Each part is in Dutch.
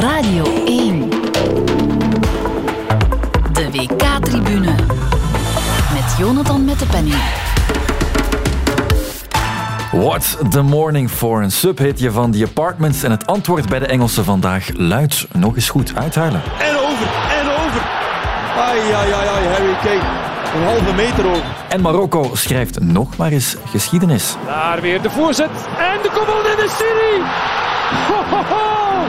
Radio 1. De WK-tribune. Met Jonathan met de penning. What's the morning for? Een subhitje van The Apartments. En het antwoord bij de Engelsen vandaag luidt nog eens goed uithuilen. En over, en over. Ai, ai, ai, ai, Harry Kane. Een halve meter over. En Marokko schrijft nog maar eens geschiedenis. Daar weer de voorzet. En de kopbal in de serie. Ho, ho, ho.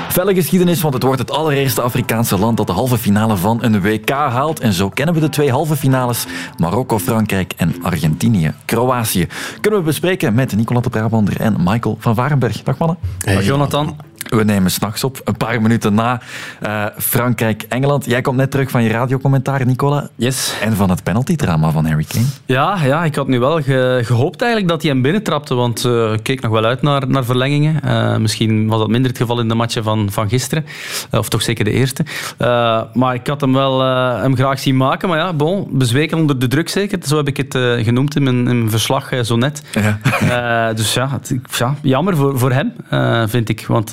Felle geschiedenis, want het wordt het allereerste Afrikaanse land dat de halve finale van een WK haalt. En zo kennen we de twee halve finales. Marokko, Frankrijk en Argentinië, Kroatië. Kunnen we bespreken met Nicolas de Brabander en Michael van Varenberg. Dag mannen. Dag Jonathan. We nemen s'nachts op, een paar minuten na uh, Frankrijk-Engeland. Jij komt net terug van je radiocommentaar, Nicola. Yes. En van het penaltydrama van Harry Kane. Ja, ja ik had nu wel ge gehoopt eigenlijk dat hij hem binnentrapte, want uh, ik keek nog wel uit naar, naar verlengingen. Uh, misschien was dat minder het geval in de matchen van, van gisteren, of toch zeker de eerste. maar ik had hem wel hem graag zien maken, maar ja, bon, bezweken onder de druk zeker. Zo heb ik het genoemd in mijn, in mijn verslag zo net. Ja. dus ja, het, ja, jammer voor, voor hem, vind ik, want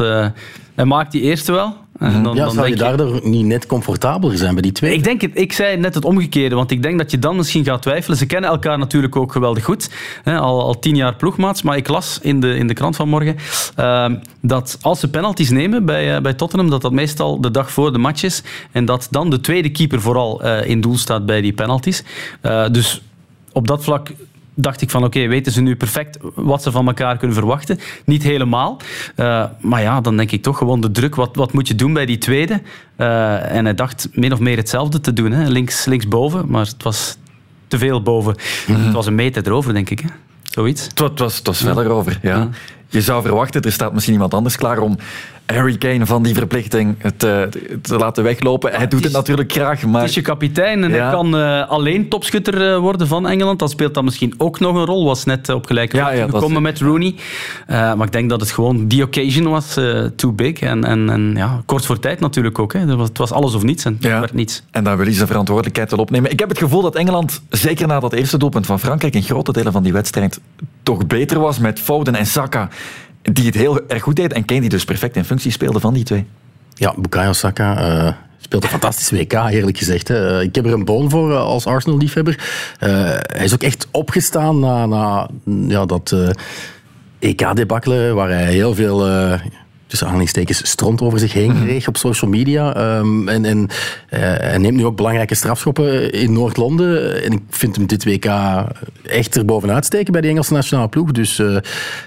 hij maakt die eerste wel. En dan, ja, dan zou je daardoor niet net comfortabeler zijn bij die twee? Ik denk het, ik zei net het omgekeerde, want ik denk dat je dan misschien gaat twijfelen. Ze kennen elkaar natuurlijk ook geweldig goed, hè, al, al tien jaar ploegmaats. Maar ik las in de, in de krant van morgen uh, dat als ze penalties nemen bij, uh, bij Tottenham, dat dat meestal de dag voor de match is. En dat dan de tweede keeper vooral uh, in doel staat bij die penalties. dus op dat vlak dacht ik van oké, okay, weten ze nu perfect wat ze van elkaar kunnen verwachten? Niet helemaal. Uh, maar ja, dan denk ik toch gewoon de druk. Wat, wat moet je doen bij die tweede? Uh, en hij dacht min of meer hetzelfde te doen. Hè? Links, linksboven, maar het was te veel boven. Mm -hmm. Het was een meter erover, denk ik. Hè? Zoiets. Het was, het was, het was verder over, ja. ja. Je zou verwachten, er staat misschien iemand anders klaar om Harry Kane van die verplichting te, te laten weglopen. Hij doet het, natuurlijk graag, maar... Het is je kapitein en ja. hij kan uh, alleen topschutter uh, worden van Engeland. Dat speelt dan misschien ook nog een rol. Was net op gelijke ja, ja, gekomen met Rooney. Uh, maar ik denk dat het gewoon... Die occasion was too big. En, en, en ja, kort voor tijd natuurlijk ook. Hè. Het was alles of niets en ja. werd niets. En dan wil hij zijn verantwoordelijkheid wel opnemen. Ik heb het gevoel dat Engeland, zeker na dat eerste doelpunt van Frankrijk, in grote delen van die wedstrijd toch beter was met Foden en Saka die het heel erg goed deed en Kane die dus perfect in functie speelde van die twee. Ja, Bukayo Saka uh, speelt een fantastisch WK, eerlijk gezegd. Ik heb er een boon voor uh, als Arsenal-liefhebber. Uh, hij is ook echt opgestaan na, na ja, dat EK-debakkelen, waar hij heel veel tussen aanhalingstekens stront over zich heen kreeg op social media. Um, en en uh, hij neemt nu ook belangrijke strafschoppen in Noord-Londen. En ik vind hem dit WK echt er bovenuit steken bij de Engelse nationale ploeg. Dus uh,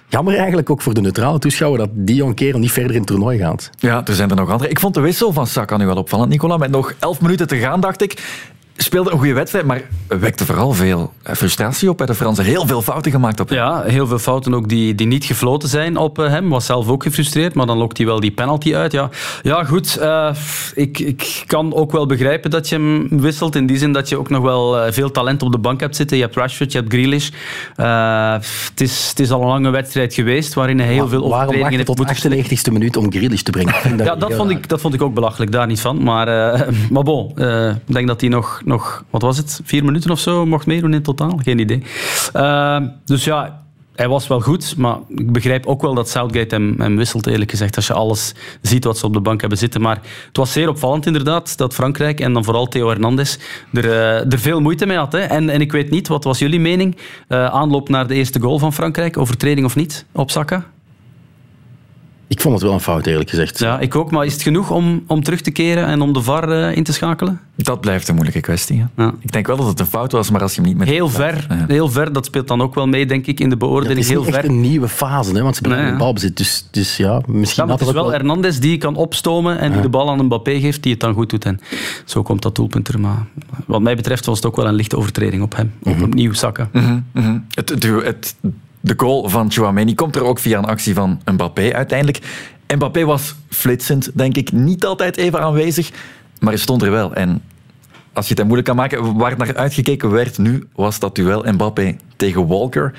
jammer eigenlijk ook voor de neutrale toeschouwer dat Dion Kerel niet verder in het toernooi gaat. Ja, er zijn er nog andere. Ik vond de wissel van Saka nu wel opvallend, Nicola. Met nog elf minuten te gaan, dacht ik speelde een goede wedstrijd, maar wekte vooral veel frustratie op bij de Fransen. Heel veel fouten gemaakt op hem. Ja, heel veel fouten ook die, die niet gefloten zijn op hem. Was zelf ook gefrustreerd, maar dan lokt hij wel die penalty uit. Ja, ja goed. Uh, ik, ik kan ook wel begrijpen dat je hem wisselt. In die zin dat je ook nog wel veel talent op de bank hebt zitten. Je hebt Rashford, je hebt Grealish. Uh, het, is, het is al een lange wedstrijd geweest waarin hij heel maar, veel overtredingen heeft tot 98 minuut om Grealish te brengen? ja, dat vond, ik, dat vond ik ook belachelijk. Daar niet van. Maar, uh, maar bon, ik denk dat hij nog nog, wat was het, vier minuten of zo mocht meedoen in totaal. Geen idee. Uh, dus ja, hij was wel goed, maar ik begrijp ook wel dat Southgate hem, hem, wisselt, eerlijk gezegd, als je alles ziet wat ze op de bank hebben zitten. Maar het was zeer opvallend inderdaad, dat Frankrijk en dan vooral Theo Hernandez er, uh, er veel moeite mee had. Hè. En, en ik weet niet, wat was jullie mening? Uh, aanloop naar de eerste goal van Frankrijk, overtreding of niet, op Saka? Ik vond het wel een fout, eerlijk gezegd. Ja, ik ook. Maar is het genoeg om, om terug te keren en om de VAR uh, in te schakelen? Dat blijft een moeilijke kwestie. Ja. Ik denk wel dat het een fout was, maar als je hem niet met... Heel ver, ja. heel ver. Dat speelt dan ook wel mee, denk ik, in de beoordeling. Ja, het is heel echt ver. een nieuwe fase, hè, want ze hebben nee, een balbezit. Dus, dus ja, misschien ja, het is wel, wel Hernandez die kan opstomen en die de bal aan Mbappé geeft, die het dan goed doet. En zo komt dat doelpunt er. Maar wat mij betreft was het ook wel een lichte overtreding op hem. Mm -hmm. Opnieuw zakken. Mm -hmm, mm -hmm. Het, het, het, de goal van Chouameni komt er ook via een actie van Mbappé uiteindelijk. Mbappé was flitsend, denk ik, niet altijd even aanwezig, maar hij stond er wel. En als je het moeilijk kan maken, waar naar uitgekeken werd nu, was dat duel Mbappé tegen Walker.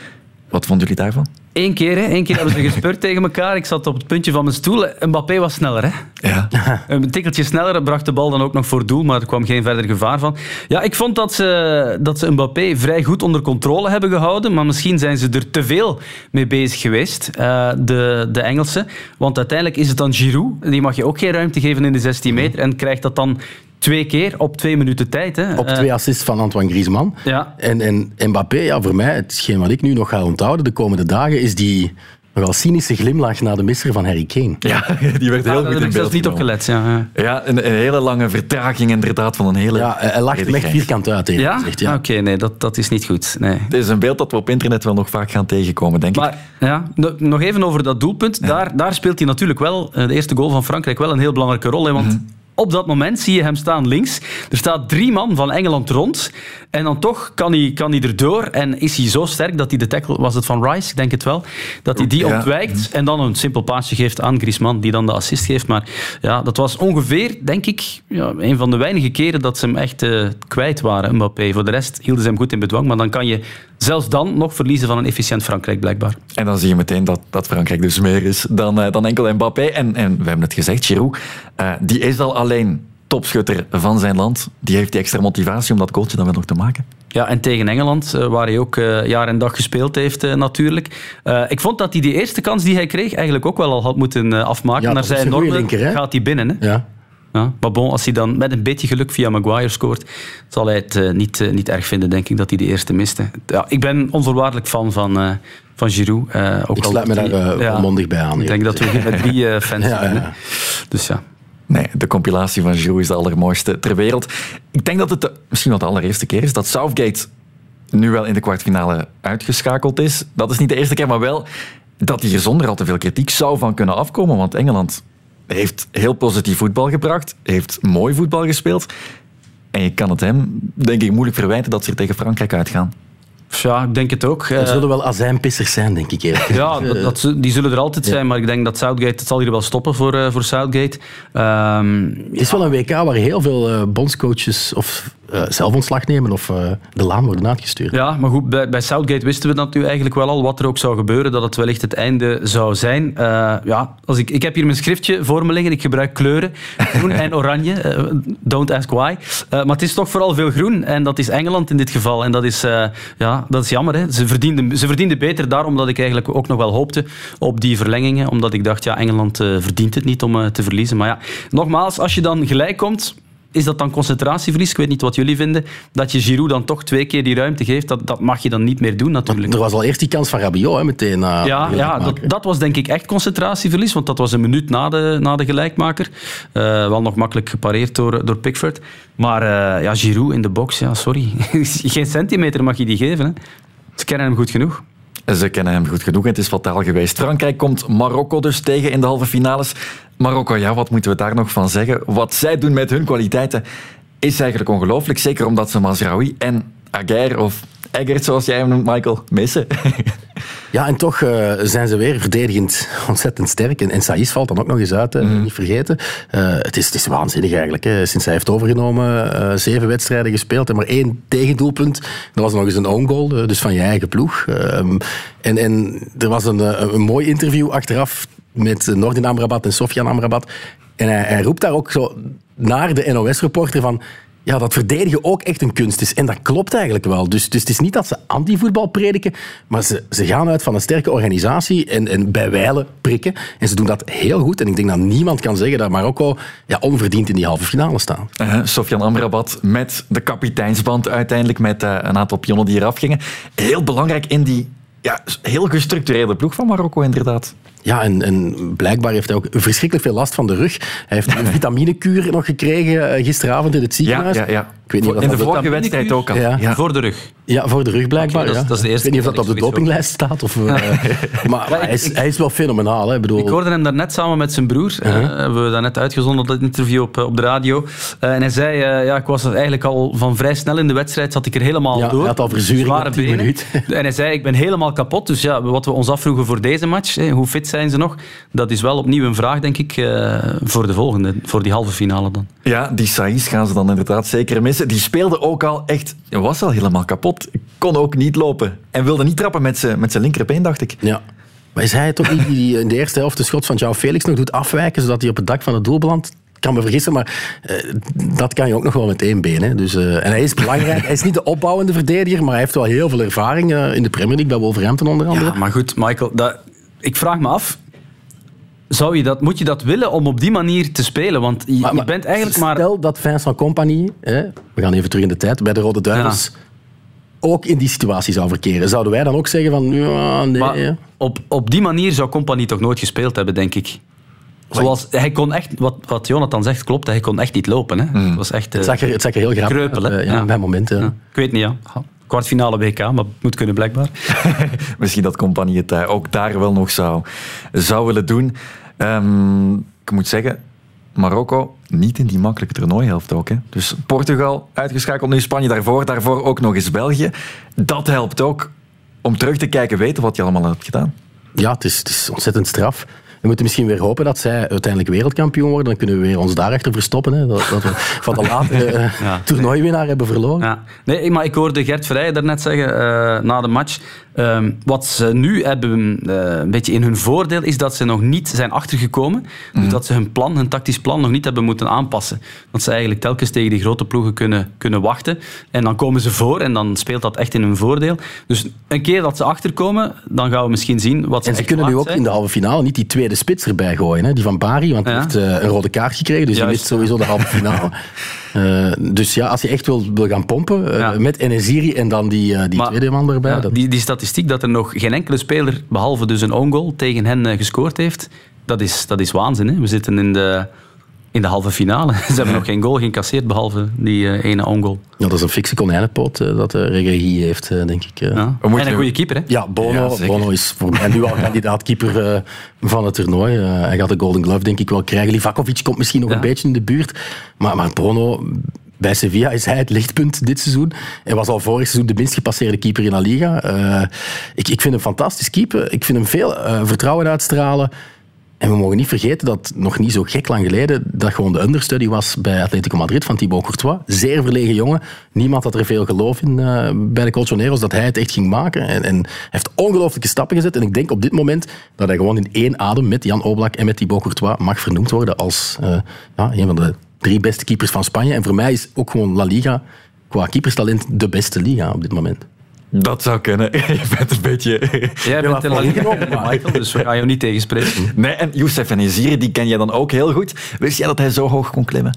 Wat vonden jullie daarvan? Eén keer, hè. Eén keer hebben ze gespeurd tegen elkaar. Ik zat op het puntje van mijn stoel. Mbappé was sneller, hè. Ja. Een tikkeltje sneller bracht de bal dan ook nog voor doel, maar er kwam geen verder gevaar van. Ja, ik vond dat ze, dat ze Mbappé vrij goed onder controle hebben gehouden, maar misschien zijn ze er te veel mee bezig geweest, eh, de, de Engelsen. Want uiteindelijk is het dan Giroud, die mag je ook geen ruimte geven in de 16 meter, en krijgt dat dan twee keer op twee minuten tijd. Hè. Op Eh, twee assists van Antoine Griezmann. Ja. En, en Mbappé, ja, voor mij, hetgeen wat ik nu nog ga onthouden de komende dagen, is die nogal cynische glimlach na de misser van Harry Kane. ja, die werd heel ah, goed daar heb in ik zelfs beeld niet op gelet. Ja, ja. Ja, een, een hele lange vertraging inderdaad van een hele... Ja, hij lacht echt vierkant uit, eerlijk Ja? Ja. Oké, nee, dat, dat is niet goed. Nee. Het is een beeld dat we op internet wel nog vaak gaan tegenkomen, denk ik. Maar ja, no- nog even over dat doelpunt. Daar, daar speelt hij natuurlijk wel, eh, de eerste goal van Frankrijk, wel een heel belangrijke rol. Hè, want Mhm. Op dat moment zie je hem staan links. Er staat drie man van Engeland rond. En dan toch kan hij, kan hij erdoor. En is hij zo sterk dat hij de tackle, was het van Rice? Ik denk het wel. Dat hij die Ja. ontwijkt en dan een simpel paasje geeft aan Griezmann, die dan de assist geeft. Maar ja, dat was ongeveer, denk ik, ja, een van de weinige keren dat ze hem echt eh, kwijt waren, Mbappé. Voor de rest hielden ze hem goed in bedwang. Maar dan kan je zelfs dan nog verliezen van een efficiënt Frankrijk, blijkbaar. En dan zie je meteen dat, dat Frankrijk dus meer is dan, eh, dan enkel Mbappé. En, en we hebben het gezegd, Giroud, eh, die is al alleen topschutter van zijn land. Die heeft die extra motivatie om dat goaltje dan wel nog te maken. Ja, en tegen Engeland, eh, waar hij ook eh, jaar en dag gespeeld heeft eh, natuurlijk. Eh, ik vond dat hij die eerste kans die hij kreeg eigenlijk ook wel al had moeten afmaken. Ja, Naar dat is zijn normen linker, gaat hij binnen. Hè? Ja. Ja, maar bon, als hij dan met een beetje geluk via Maguire scoort, zal hij het niet, niet erg vinden, denk ik, dat hij die eerste miste. Ja, ik ben onvoorwaardelijk fan van, eh, van Giroud. eh, ook Ik al sluit me daar volmondig bij aan. Ik denk dat we hier met drie eh, fans zijn. ja. Dus ja. Nee, de compilatie van Giroud is de allermooiste ter wereld. Ik denk dat het misschien wel de allereerste keer is dat Southgate nu wel in de kwartfinale uitgeschakeld is. Dat is niet de eerste keer, maar wel dat hij er zonder al te veel kritiek zou van kunnen afkomen. Want Engeland heeft heel positief voetbal gebracht, heeft mooi voetbal gespeeld. En je kan het hem, denk ik, moeilijk verwijten dat ze er tegen Frankrijk uitgaan. Ja, ik denk het ook. Er Eh, zullen wel azijnpissers zijn, denk ik. eerlijk Ja, dat, dat ze- die zullen er altijd zijn, maar ik denk dat Southgate, het zal hier wel stoppen voor, eh, voor Southgate. Ehm, Het is wel een WK waar heel veel eh, bondscoaches of eh, zelf ontslag nemen of eh, de laan worden uitgestuurd. ja, maar goed, bij, Southgate wisten we dat nu eigenlijk wel al, wat er ook zou gebeuren, dat het wellicht het einde zou zijn. Eh, ja, als ik, ik heb hier mijn schriftje voor me liggen, ik gebruik kleuren, groen en oranje, don't ask why. Maar het is toch vooral veel groen en dat is Engeland in dit geval. En dat is, ja, dat is jammer. Hè. Ze, verdienden, ze verdienden beter, daarom dat ik eigenlijk ook nog wel hoopte op die verlengingen, omdat ik dacht, ja, Engeland verdient het niet om te verliezen. Maar ja, nogmaals, als je dan gelijk komt, is dat dan concentratieverlies? Ik weet niet wat jullie vinden. Dat je Giroud dan toch twee keer die ruimte geeft, dat, dat mag je dan niet meer doen natuurlijk. Er was al eerst die kans van Rabiot, hè, meteen na Ja, ja dat, dat was denk ik echt concentratieverlies, want dat was een minuut na de, na de gelijkmaker. Eh, wel nog makkelijk gepareerd door, door Pickford. Maar eh, ja, Giroud in de box, ja, sorry. Geen centimeter mag je die geven. Hè. Ze kennen hem goed genoeg. Ze kennen hem goed genoeg en het is fataal geweest. Frankrijk komt Marokko dus tegen in de halve finales. Marokko, ja, wat moeten we daar nog van zeggen? Wat zij doen met hun kwaliteiten is eigenlijk ongelooflijk. Zeker omdat ze Mazraoui en Aguer of Eggert, zoals jij hem noemt, Michael, missen. Ja, en toch eh, zijn ze weer verdedigend ontzettend sterk. En, en Saïs valt dan ook nog eens uit, hè, Mhm. niet vergeten. Eh, het, is, het is waanzinnig eigenlijk. Hè. Sinds hij heeft overgenomen, eh, zeven wedstrijden gespeeld en maar één tegendoelpunt. Dat was nog eens een own goal, dus van je eigen ploeg. Ehm, en, en er was een, een mooi interview achteraf met Nordin Amrabat en Sofian Amrabat. En hij, roept daar ook zo naar de NOS-reporter van... Ja, dat verdedigen ook echt een kunst is. En dat klopt eigenlijk wel. Dus, dus het is niet dat ze anti-voetbal prediken, maar ze, ze gaan uit van een sterke organisatie en, en bij wijlen prikken. En ze doen dat heel goed. En ik denk dat niemand kan zeggen dat Marokko ja, onverdiend in die halve finale staat. Uh, Sofian Amrabat met de kapiteinsband uiteindelijk, met uh, een aantal pionnen die eraf gingen. Heel belangrijk in die ja, heel gestructureerde ploeg van Marokko, inderdaad. Ja, en, en, blijkbaar heeft hij ook verschrikkelijk veel last van de rug. Hij heeft een vitaminekuur nog gekregen gisteravond in het ziekenhuis. Ja, ja, ja. Ik weet niet of in de dat vorige wedstrijd ook al. Ja. Ja. Voor de rug. Ja, voor de rug blijkbaar. Okay, dat, is, dat is de eerste ik weet niet of dat op de dopinglijst staat. Of, uh, maar hij, is, ik- hij is wel fenomenaal. Hè? Ik Bedoel, Ik hoorde hem daarnet samen met zijn broer. Uh-huh. Eh, hebben we daarnet uitgezonden, dat interview op, eh, op de radio. Eh, en hij zei, eh, ja, ik was er eigenlijk al van vrij snel in de wedstrijd, zat ik er helemaal Ja, door. hij had al verzuring Zware op 10 benen. minuten. En hij zei, ik ben helemaal kapot. Dus ja, wat we ons afvroegen voor deze match, hè, hoe fit zijn ze nog? Dat is wel opnieuw een vraag, denk ik, eh, voor de volgende, voor die halve finale dan. Ja, die Saïs gaan ze dan inderdaad zeker missen. Die speelde ook al echt, was al helemaal kapot. Kon ook niet lopen. En wilde niet trappen met zijn met zijn linkerbeen, dacht ik. Ja. Maar is hij het ook niet die in de eerste helft de schot van João Felix nog doet afwijken, zodat hij op het dak van het doel belandt? Ik kan me vergissen, maar eh, dat kan je ook nog wel met één been. Hè. Dus, eh, en hij is belangrijk. hij is niet de opbouwende verdediger, maar hij heeft wel heel veel ervaring eh, in de Premier League, bij Wolverhampton onder andere. Ja, maar goed, Michael, dat, ik vraag me af. Zou je dat, moet je dat willen om op die manier te spelen? Want je, Maar- je maar bent eigenlijk maar... Stel dat Vincent Compagnie, hè, we gaan even terug in de tijd, bij de Rode Duivels, ook in die situatie zou verkeren. Zouden wij dan ook zeggen van, ja, nee. Maar op, op die manier zou Compagnie toch nooit gespeeld hebben, denk ik. Zoals, hij kon echt, wat, wat Jonathan zegt klopt, hij kon echt niet lopen. Hè. Het was echt Het eh, zag, er, het zag er heel grappig kreupel. uit. Hè. eh, ja, Bij momenten. ja. Ik weet niet, ja. Kwartfinale WK, maar het moet kunnen blijkbaar. Misschien dat Compagnie het daar ook daar wel nog zou, zou willen doen. Ehm, ik moet zeggen, Marokko niet in die makkelijke toernooihelft ook. Hè. Dus Portugal uitgeschakeld, nu Spanje daarvoor, daarvoor ook nog eens België. Dat helpt ook om terug te kijken, weten wat je allemaal hebt gedaan. Ja, het is, het is ontzettend straf. We moeten misschien weer hopen dat zij uiteindelijk wereldkampioen worden. Dan kunnen we weer ons daarachter verstoppen. Hè. Dat, dat we van de latere eh, Ja. toernooiwinnaar hebben verloren. Ja. Nee, maar ik hoorde Gert Verrijen daarnet zeggen, eh, na de match, ehm, wat ze nu hebben eh, een beetje in hun voordeel, is dat ze nog niet zijn achtergekomen. Dus dat ze hun plan, hun tactisch plan, nog niet hebben moeten aanpassen. Dat ze eigenlijk telkens tegen die grote ploegen kunnen, kunnen wachten. En dan komen ze voor en dan speelt dat echt in hun voordeel. Dus een keer dat ze achterkomen, dan gaan we misschien zien wat ze En ze kunnen nu ook zijn. in de halve finale niet die tweede spits erbij gooien. Hè? Die van Bari, want die heeft eh, een rode kaart gekregen. Dus die Juist. mist sowieso de halve finale. Eh, dus ja, als je echt wil, wil gaan pompen, eh, Ja. met Enesiri en dan die, eh, die Maar- tweede man erbij. Ja, dat- die, die statistiek dat er nog geen enkele speler, behalve dus een own goal, tegen hen gescoord heeft, dat is, dat is waanzin. Hè? We zitten in de, in de halve finale. Ze hebben nog geen goal geïncasseerd, behalve die eh, ene own goal. ja, dat is een fikse konijnenpoot eh, dat de Regerie heeft, eh, denk ik. eh. Ja. En een goede keeper, hè? Ja, Bono, Ja. Bono is voor mij nu al kandidaat-keeper eh, van het toernooi. Hij gaat de Golden Glove denk ik wel krijgen. Livakovic komt misschien nog Ja. een beetje in de buurt. Maar, maar Bono, bij Sevilla is hij het lichtpunt dit seizoen. Hij was al vorig seizoen de minst gepasseerde keeper in La Liga. Eh, ik, ik vind hem fantastisch keeper. Ik vind hem veel eh, vertrouwen uitstralen. En we mogen niet vergeten dat nog niet zo gek lang geleden dat gewoon de understudy was bij Atletico Madrid van Thibaut Courtois. Zeer verlegen jongen. Niemand had er veel geloof in eh, bij de Colchoneros dat hij het echt ging maken. En, en hij heeft ongelooflijke stappen gezet. En ik denk op dit moment dat hij gewoon in één adem met Jan Oblak en met Thibaut Courtois mag vernoemd worden als eh, ja, een van de drie beste keepers van Spanje. En voor mij is ook gewoon La Liga qua keeperstalent de beste liga op dit moment. Dat zou kunnen. Je bent een beetje... Jij bent maar- Michael, dus we gaan jou niet tegenspreken. Nee, en Youssef Enesiri, die ken jij dan ook heel goed. Wist jij dat hij zo hoog kon klimmen?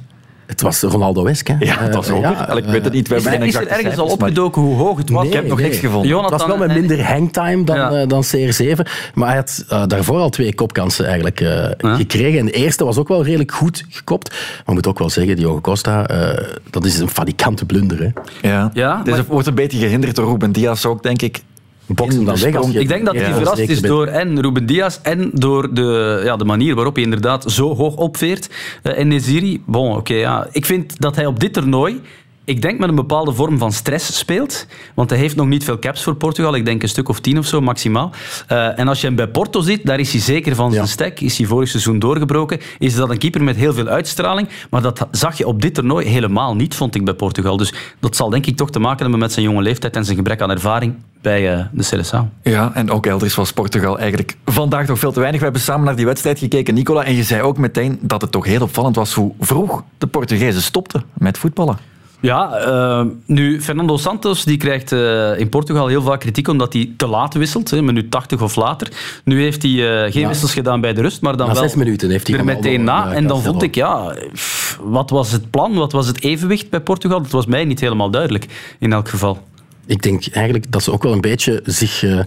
Het was Ronaldo-esk. hè? Ja, dat was Eh, hoger. ja, ik weet het niet. We Is hebben er, geen is er ergens al maar- opgedoken hoe hoog het was? Nee, Ik heb nog nee. niks gevonden. Jonathan, Het was wel met minder hangtime dan, Ja. eh, dan CR7. Maar hij had eh, daarvoor al twee kopkansen eigenlijk eh, Ja. gekregen. En de eerste was ook wel redelijk goed gekopt. Maar ik moet ook wel zeggen, Diogo Costa, eh, dat is een falikante blunder. Hè. Ja, Ja, Dus maar- het wordt een beetje gehinderd door Ruben Diaz ook, denk ik. Dan weg. Je Ik denk dat hij Ja, verrast is door en Ruben Diaz en door de, ja, de manier waarop hij inderdaad zo hoog opveert. Eh, en Neziri, bon, oké, ja. Ik vind dat hij op dit toernooi, ik denk met een bepaalde vorm van stress speelt. Want hij heeft nog niet veel caps voor Portugal. Ik denk een stuk of tien of zo maximaal. Eh, en als je hem bij Porto ziet, daar is hij zeker van zijn Ja. stek. Is hij vorig seizoen doorgebroken. Is dat een keeper met heel veel uitstraling. Maar dat zag je op dit toernooi helemaal niet, vond ik, bij Portugal. Dus dat zal denk ik toch te maken hebben met zijn jonge leeftijd en zijn gebrek aan ervaring bij eh, de Seleção. Ja, en ook elders was Portugal eigenlijk vandaag nog veel te weinig. We hebben samen naar die wedstrijd gekeken, Nicola. En je zei ook meteen dat het toch heel opvallend was hoe vroeg de Portugezen stopten met voetballen. Ja, eh, nu, Fernando Santos die krijgt eh, in Portugal heel vaak kritiek omdat hij te laat wisselt, hè, minuut 80 of later. Nu heeft hij eh, geen Ja. wissels gedaan bij de rust, maar dan Na wel zes minuten heeft hij er meteen na. en dan vond ik, ja, pff, wat was het plan, wat was het evenwicht bij Portugal? Dat was mij niet helemaal duidelijk, in elk geval. Ik denk eigenlijk dat ze ook wel een beetje zich eh,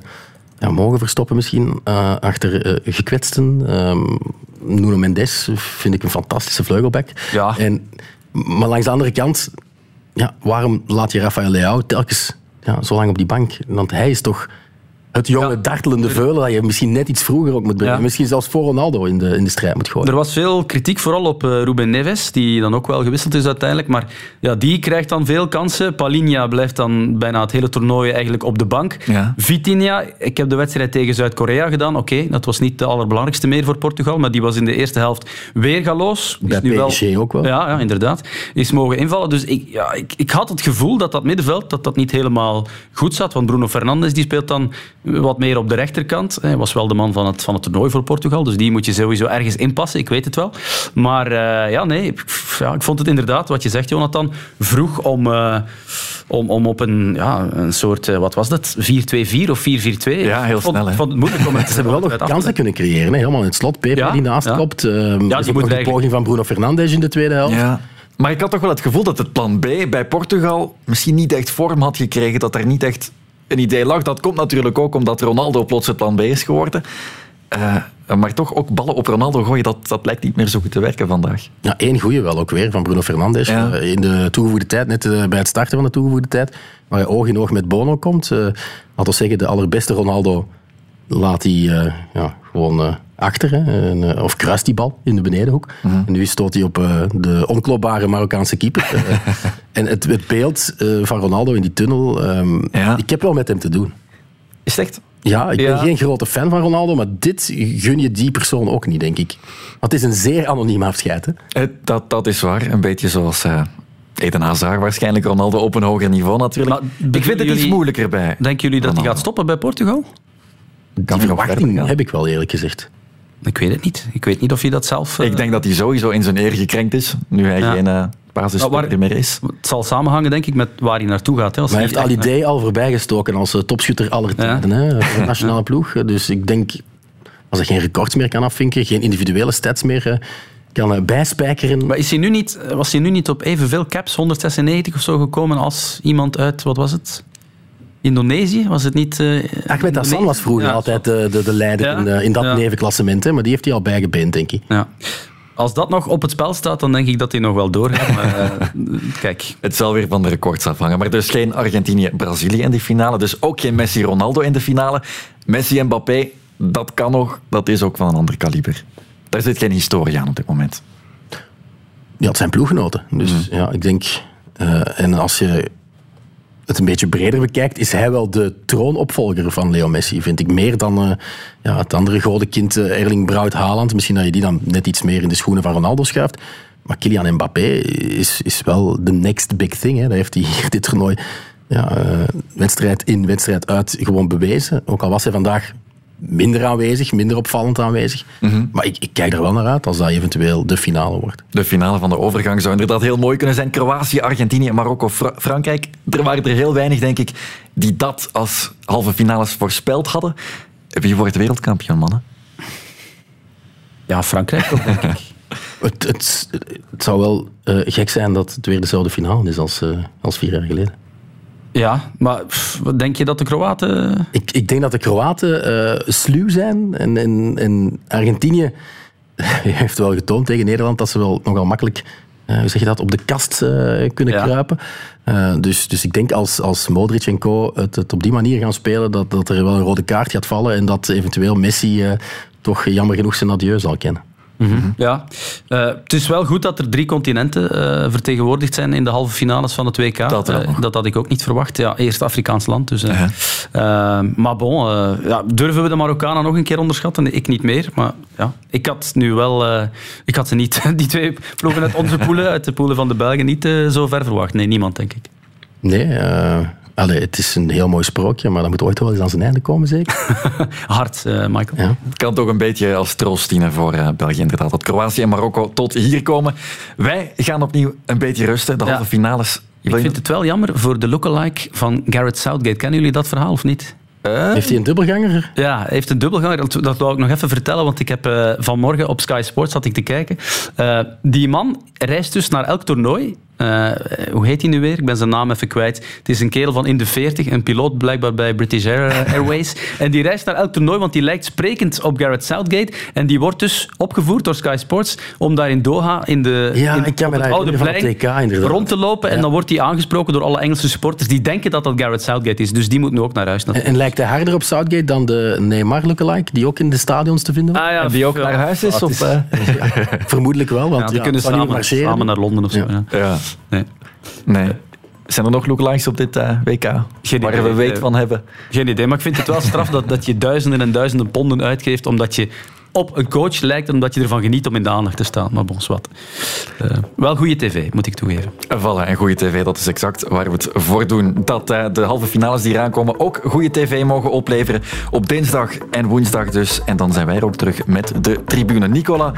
ja, mogen verstoppen misschien eh, achter eh, gekwetsten. Ehm Nuno Mendes vind ik een fantastische vleugelback. Ja. En, maar langs de andere kant, ja, waarom laat je Rafael Leao telkens ja, zo lang op die bank? Want hij is toch het jonge, Ja. dartelende veulen dat je misschien net iets vroeger ook moet brengen. Ja. Misschien zelfs voor Ronaldo in de, in de strijd moet gooien. Er was veel kritiek vooral op eh, Ruben Neves, die dan ook wel gewisseld is uiteindelijk. Maar ja, die krijgt dan veel kansen. Palinha blijft dan bijna het hele toernooi eigenlijk op de bank. Ja. Vitinha, ik heb de wedstrijd tegen Zuid-Korea gedaan. Oké, dat was niet de allerbelangrijkste meer voor Portugal, maar die was in de eerste helft weer galoos. Is Bij nu wel- PSG ook wel. Ja, ja, inderdaad. Is mogen invallen. Dus ik, ja, ik, ik had het gevoel dat dat middenveld dat dat niet helemaal goed zat. Want Bruno Fernandes die speelt dan wat meer op de rechterkant. Hij was wel de man van het, van het toernooi voor Portugal, dus die moet je sowieso ergens inpassen, ik weet het wel. Maar uh, ja, nee, ik, ja, ik vond het inderdaad, wat je zegt, Jonathan, vroeg om, uh, om, om op een, ja, een soort, uh, wat was dat, 4-2-4 of 4-4-2? Ja, heel vond, snel. Ik vond het moeilijk om het Ze hebben wel nog kansen kunnen creëren, hè? helemaal in het slot. Pepe Ja, die naast ja. Uh, die ja, moet die nog de poging van Bruno Fernandes in de tweede helft. Ja. Maar ik had toch wel het gevoel dat het plan B bij Portugal misschien niet echt vorm had gekregen. Dat er niet echt een idee lag. Dat komt natuurlijk ook omdat Ronaldo plots het plan B is geworden. Eh, maar toch ook ballen op Ronaldo gooien, dat, dat lijkt niet meer zo goed te werken vandaag. Ja, één goeie wel ook weer van Bruno Fernandes. Ja. Eh, in de toegevoegde tijd, net eh, bij het starten van de toegevoegde tijd, waar hij oog in oog met Bono komt. laten we zeggen, de allerbeste Ronaldo laat hij eh, ja, gewoon eh, achter. Hè, en, eh, of kruist die bal in de benedenhoek. Mhm. En nu stoot hij op eh, de onklopbare Marokkaanse keeper. En het, het beeld eh, van Ronaldo in die tunnel, ehm, Ja. ik heb wel met hem te doen. Is het echt? Ja, ik Ja. ben geen grote fan van Ronaldo, maar dit gun je die persoon ook niet, denk ik. Want het is een zeer anoniem afscheid. Hè? Eh, Dat, dat is waar. Een beetje zoals eh, Eden Hazard waarschijnlijk. Ronaldo op een hoger niveau natuurlijk. Maar ik vind het iets moeilijker bij. Denken jullie dat hij gaat stoppen bij Portugal? Die Kan nog verwachting verder gaan. heb ik wel eerlijk gezegd. Ik weet het niet. Ik weet niet of hij dat zelf... eh, Ik denk dat hij sowieso in zijn eer gekrenkt is. Nu hij Ja. geen eh basisspeler meer is. Het zal samenhangen, denk ik, met waar hij naartoe gaat. Hè. Als Maar hij heeft echt- al idee al voorbijgestoken als eh, topschutter aller tijden hè, voor de nationale ploeg. Dus ik denk, als hij geen records meer kan afvinken, geen individuele stats meer eh, kan eh, bijspijkeren. Maar is hij nu niet, was hij nu niet op evenveel caps, 196 of zo, gekomen als iemand uit, wat was het? Indonesië? Was het niet... eh Ahmed Hassan was vroeger Ja, altijd de, de, de leider Ja? in, eh, in dat Ja. nevenklassement, hè, maar die heeft hij al bijgebeend, denk ik. Ja. Als dat nog op het spel staat, dan denk ik dat hij nog wel doorgaat. Maar eh, kijk, Het zal weer van de records afhangen. Maar dus geen Argentinië-Brazilië in die finale. Dus ook geen Messi-Ronaldo in de finale. Messi en Mbappé, dat kan nog. Dat is ook van een ander kaliber. Daar zit geen historie aan op dit moment. Ja, het zijn ploeggenoten. Dus ja, ik denk... eh, en als je het een beetje breder bekijkt, is hij wel de troonopvolger van Leo Messi, vind ik. Meer dan eh, ja, het andere grote kind eh, Erling Braut Haaland. Misschien dat je die dan net iets meer in de schoenen van Ronaldo schuift. Maar Kylian Mbappé is, is wel de next big thing. Hè. Dat heeft hij hier dit toernooi ja, eh, wedstrijd in, wedstrijd uit gewoon bewezen. Ook al was hij vandaag minder aanwezig, minder opvallend aanwezig. Maar ik, ik kijk er wel naar uit als dat eventueel de finale wordt. De finale van de overgang zou inderdaad heel mooi kunnen zijn. Kroatië, Argentinië, Marokko, Fra- Frankrijk. Er waren er heel weinig, denk ik, die dat als halve finales voorspeld hadden. Wie wordt wereldkampioen, mannen? ja, Frankrijk ook, denk ik. Het, het, het zou wel eh, gek zijn dat het weer dezelfde finale is als, eh, als vier jaar geleden. Ja, maar pff, wat denk je dat de Kroaten... Ik, ik denk dat de Kroaten eh sluw zijn. En, en, en Argentinië heeft wel getoond tegen Nederland dat ze wel nogal makkelijk eh, hoe zeg je dat, op de kast eh, kunnen Ja. kruipen. Eh, dus, dus ik denk als, als Modric en co het, het op die manier gaan spelen, dat, dat er wel een rode kaart gaat vallen en dat eventueel Messi eh, toch jammer genoeg zijn adieu zal kennen. Ja, Eh, het is wel goed dat er drie continenten eh, vertegenwoordigd zijn in de halve finales van het WK. Dat Eh, dat had ik ook niet verwacht. Ja, eerst Afrikaans land. Dus, maar bon, ja, durven we de Marokkanen nog een keer onderschatten? Ik niet meer. Maar ja, ik had nu wel... ik had ze niet, die twee ploegen uit onze poelen, uit de poelen van de Belgen, niet zo ver verwacht. Nee, niemand, denk ik. Nee, allee, het is een heel mooi sprookje, maar dat moet ooit wel eens aan zijn einde komen, zeker. Hard, eh, Michael. Ja. Het kan toch een beetje als troost dienen voor eh, België inderdaad. Dat Kroatië en Marokko tot hier komen. Wij gaan opnieuw een beetje rusten. De Ja. halve finales. Ik vind het wel jammer voor de lookalike van Garrett Southgate. Kennen jullie dat verhaal of niet? Heeft hij een dubbelganger? Ja, hij heeft een dubbelganger. Dat, dat wou ik nog even vertellen, want ik heb eh, vanmorgen op Sky Sports zat ik te kijken. Eh, die man reist dus naar elk toernooi. Eh, hoe heet hij nu weer? Ik ben zijn naam even kwijt. Het is een kerel van in de 40, een piloot blijkbaar bij British eh, Airways. en die reist naar elk toernooi, want die lijkt sprekend op Garrett Southgate. En die wordt dus opgevoerd door Sky Sports om daar in Doha in de Ja, in, ik kan het oude plein het TK inderdaad. rond te lopen. En dan wordt hij aangesproken door alle Engelse supporters die denken dat dat Garrett Southgate is. Dus die moet nu ook naar huis. En, natuurlijk. en lijkt hij harder op Southgate dan de Neymar lookalike, die ook in de stadions te vinden was? Ah, ja, En die ook naar huis is? Of, is- eh? Vermoedelijk wel, want Ja, die ja, kunnen samen, samen naar Londen of zo. Ja. Nee. Nee. Zijn er nog lookalikes op dit eh, WK? Geen waar idee. we weet van hebben. Geen idee, maar ik vind het wel straf dat, dat je duizenden en duizenden ponden uitgeeft omdat je op een coach lijkt, omdat je ervan geniet om in de aandacht te staan. Maar bon, wat. Uh, wel goede tv, moet ik toegeven. Voilà, en goede tv, dat is exact waar we het voor doen. Dat uh, de halve finales die eraan komen ook goede tv mogen opleveren. Op dinsdag en woensdag dus. En dan zijn wij er ook terug met de tribune. Nicola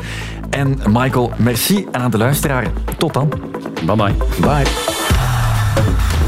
en Michael, merci. En aan de luisteraar, tot dan. Bye bye. Bye.